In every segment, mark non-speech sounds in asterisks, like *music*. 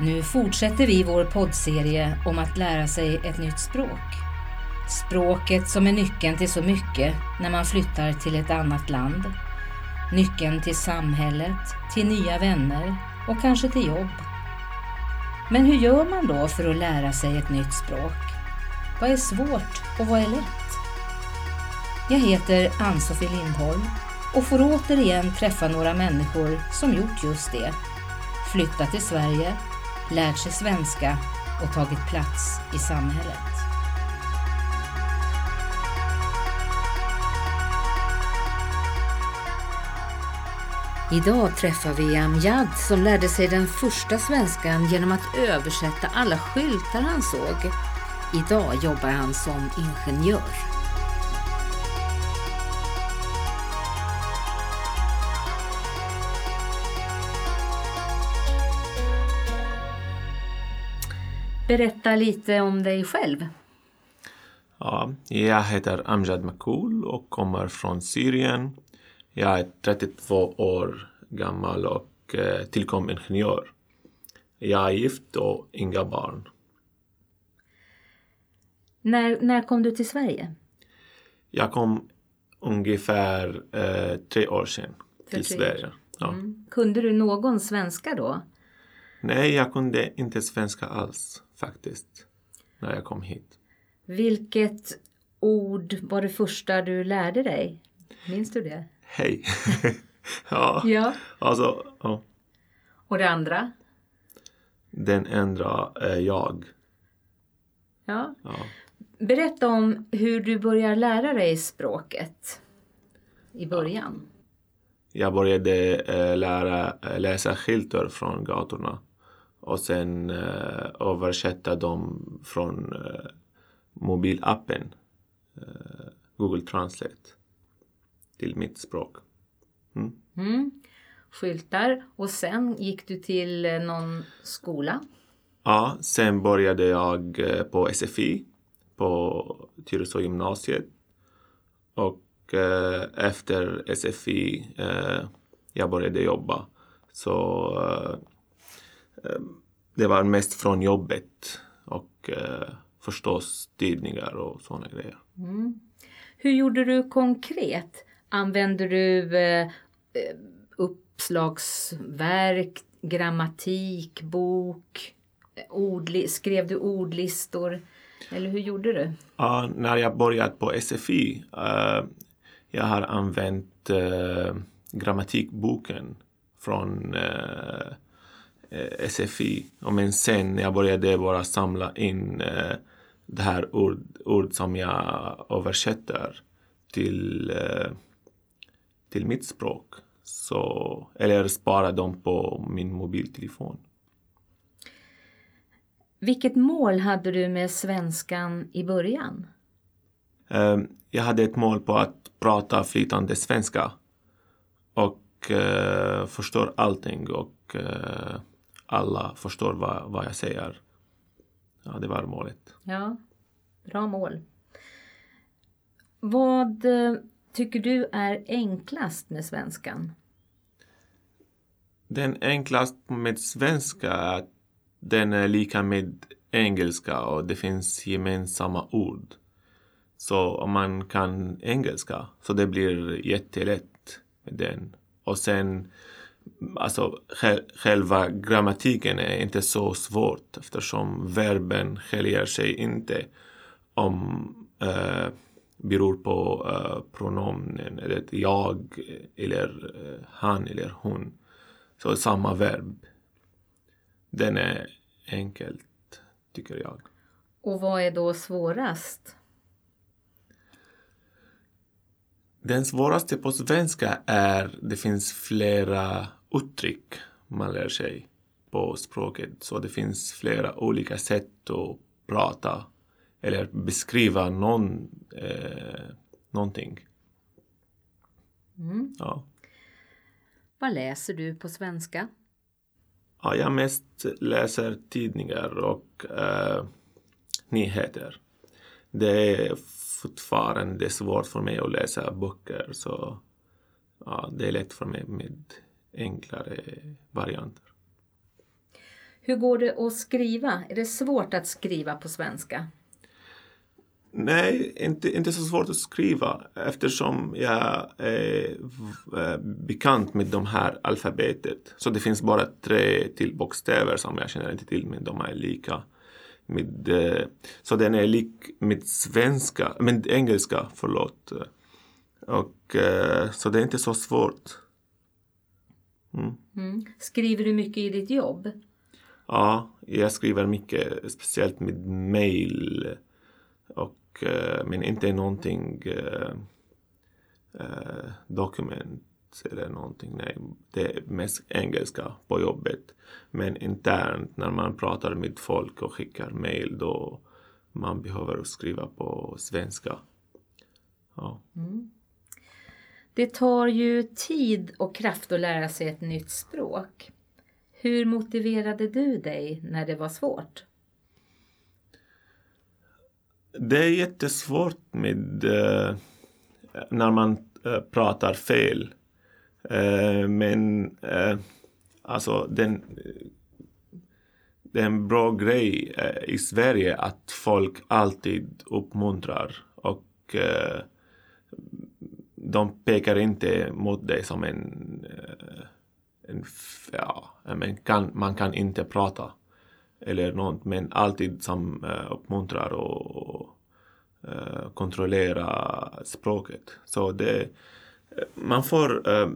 Nu fortsätter vi vår poddserie om att lära sig ett nytt språk. Språket som är nyckeln till så mycket när man flyttar till ett annat land. Nyckeln till samhället, till nya vänner och kanske till jobb. Men hur gör man då för att lära sig ett nytt språk? Vad är svårt och vad är lätt? Jag heter Ann-Sofie Lindholm och får återigen träffa några människor som gjort just det. Flyttat till Sverige, lärt sig svenska och tagit plats i samhället. Idag träffar vi Amjad som lärde sig den första svenskan genom att översätta alla skyltar han såg. Idag jobbar han som ingenjör. Berätta lite om dig själv. Ja, jag heter Amjad Makul och kommer från Syrien. Jag är 32 år gammal och eh, tillkom ingenjör. Jag är gift och inga barn. När, när kom du till Sverige? Jag kom ungefär eh, tre år sedan till Sverige. Ja. Mm. Kunde du någon svenska då? Nej, jag kunde inte svenska alls faktiskt när jag kom hit. Vilket ord var det första du lärde dig? Minns du det? Hej! *laughs* ja, Ja. alltså ja. Och det andra? den andra är jag. Ja. Ja. Berätta om hur du börjar lära dig språket i början. Jag började eh, lära, läsa skyltar från gatorna och sen eh, översätta dem från eh, mobilappen eh, Google Translate till mitt språk. Mm. Skyltar. Och sen gick du till eh, någon skola. Ja, sen började jag eh, på SFI på Tyresö gymnasiet och eh, efter SFI eh, jag började jobba. Så eh, eh, det var mest från jobbet och eh, förstås tidningar och sådana grejer. Hur gjorde du konkret? Använde du eh, eh, uppslagsverk, grammatik, bok, ordli- skrev du ordlistor? Eller hur gjorde du? Ja, när jag började på SFI, eh, jag har använt eh, grammatikboken från eh, SFI. Och men sen jag började bara samla in eh, det här ord, ord som jag översätter till, eh, till mitt språk. Så, eller spara dem på min mobiltelefon. Vilket mål hade du med svenskan i början? Eh, Jag hade ett mål på att prata flytande svenska och eh, förstår allting och eh, alla förstår vad, vad jag säger. Ja, det var målet. Ja, bra mål. Vad eh, tycker du är enklast med svenskan? Den enklast med svenska är att den är lika med engelska och det finns gemensamma ord. Så om man kan engelska så det blir jättelätt med den. Och sen, alltså själva grammatiken är inte så svårt eftersom verben skiljer sig inte om eh, beror på eh, pronomen, eller jag eller eh, han eller hon. Så samma verb. Den är enkelt, tycker jag. Och vad är då svårast? Den svåraste på svenska är det finns flera uttryck man lär sig på språket. Så det finns flera olika sätt att prata eller beskriva någon, eh, någonting. Ja. Vad läser du på svenska? Ja, jag mest läser tidningar och eh, nyheter. Det är fortfarande svårt för mig att läsa böcker så ja, det är lätt för mig med enklare varianter. Hur går det att skriva? Är det svårt att skriva på svenska? Nej, inte, inte så svårt att skriva eftersom jag är eh, bekant med de här alfabetet. Så det finns bara tre till bokstäver som jag känner inte till, men de är lika. Med, eh, så den är lik med svenska, med engelska, förlåt. Och, eh, så det är inte så svårt. Mm. Mm. Skriver du mycket i ditt jobb? Ja, jag skriver mycket, speciellt med mail. Och Eh, men inte någonting eh, eh, dokument eller någonting. Nej, det är mest engelska på jobbet. Men internt när man pratar med folk och skickar mail då man behöver skriva på svenska. Ja. Mm. Det tar ju tid och kraft att lära sig ett nytt språk. Hur motiverade du dig när det var svårt? Det är jättesvårt med uh, när man uh, pratar fel. Uh, men eh, alltså den, det är en bra grej eh, i Sverige att folk alltid uppmuntrar och de pekar inte mot dig som en, en ja, men kan, man kan inte prata eller något, men alltid som uh, uppmuntrar och uh, kontrollerar språket. Så det, man får eh,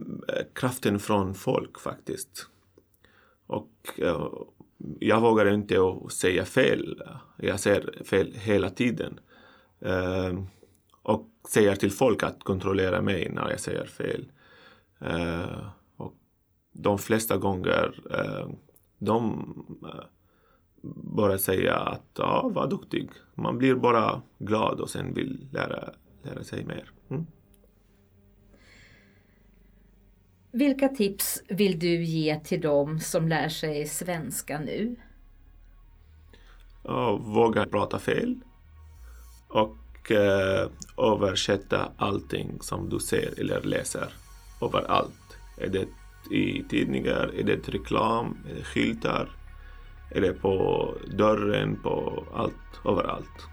kraften från folk faktiskt. Och eh, jag vågar inte säga fel. Jag säger fel hela tiden. Eh, och säger till folk att kontrollera mig när jag säger fel. Eh, och de flesta gånger de bara säga att ja, var duktig. Man blir bara glad och sen vill lära, lära sig mer. Mm. Vilka tips vill du ge till dem som lär sig svenska nu? Våga prata fel och eh, översätta allting som du ser eller läser överallt. Är det i tidningar, är det reklam, är det skyltar, eller på dörren, på allt, överallt.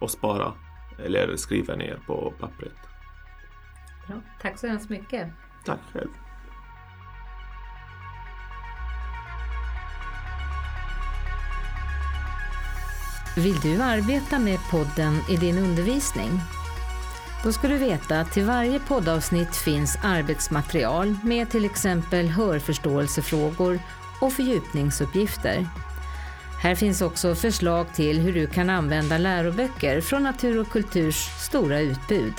Och spara eller skriva ner på pappret. Bra. Tack så hemskt mycket. Tack själv. Vill du arbeta med podden i din undervisning? Då ska du veta att till varje poddavsnitt finns arbetsmaterial med till exempel hörförståelsefrågor och fördjupningsuppgifter. Här finns också förslag till hur du kan använda läroböcker från Natur och kulturs stora utbud.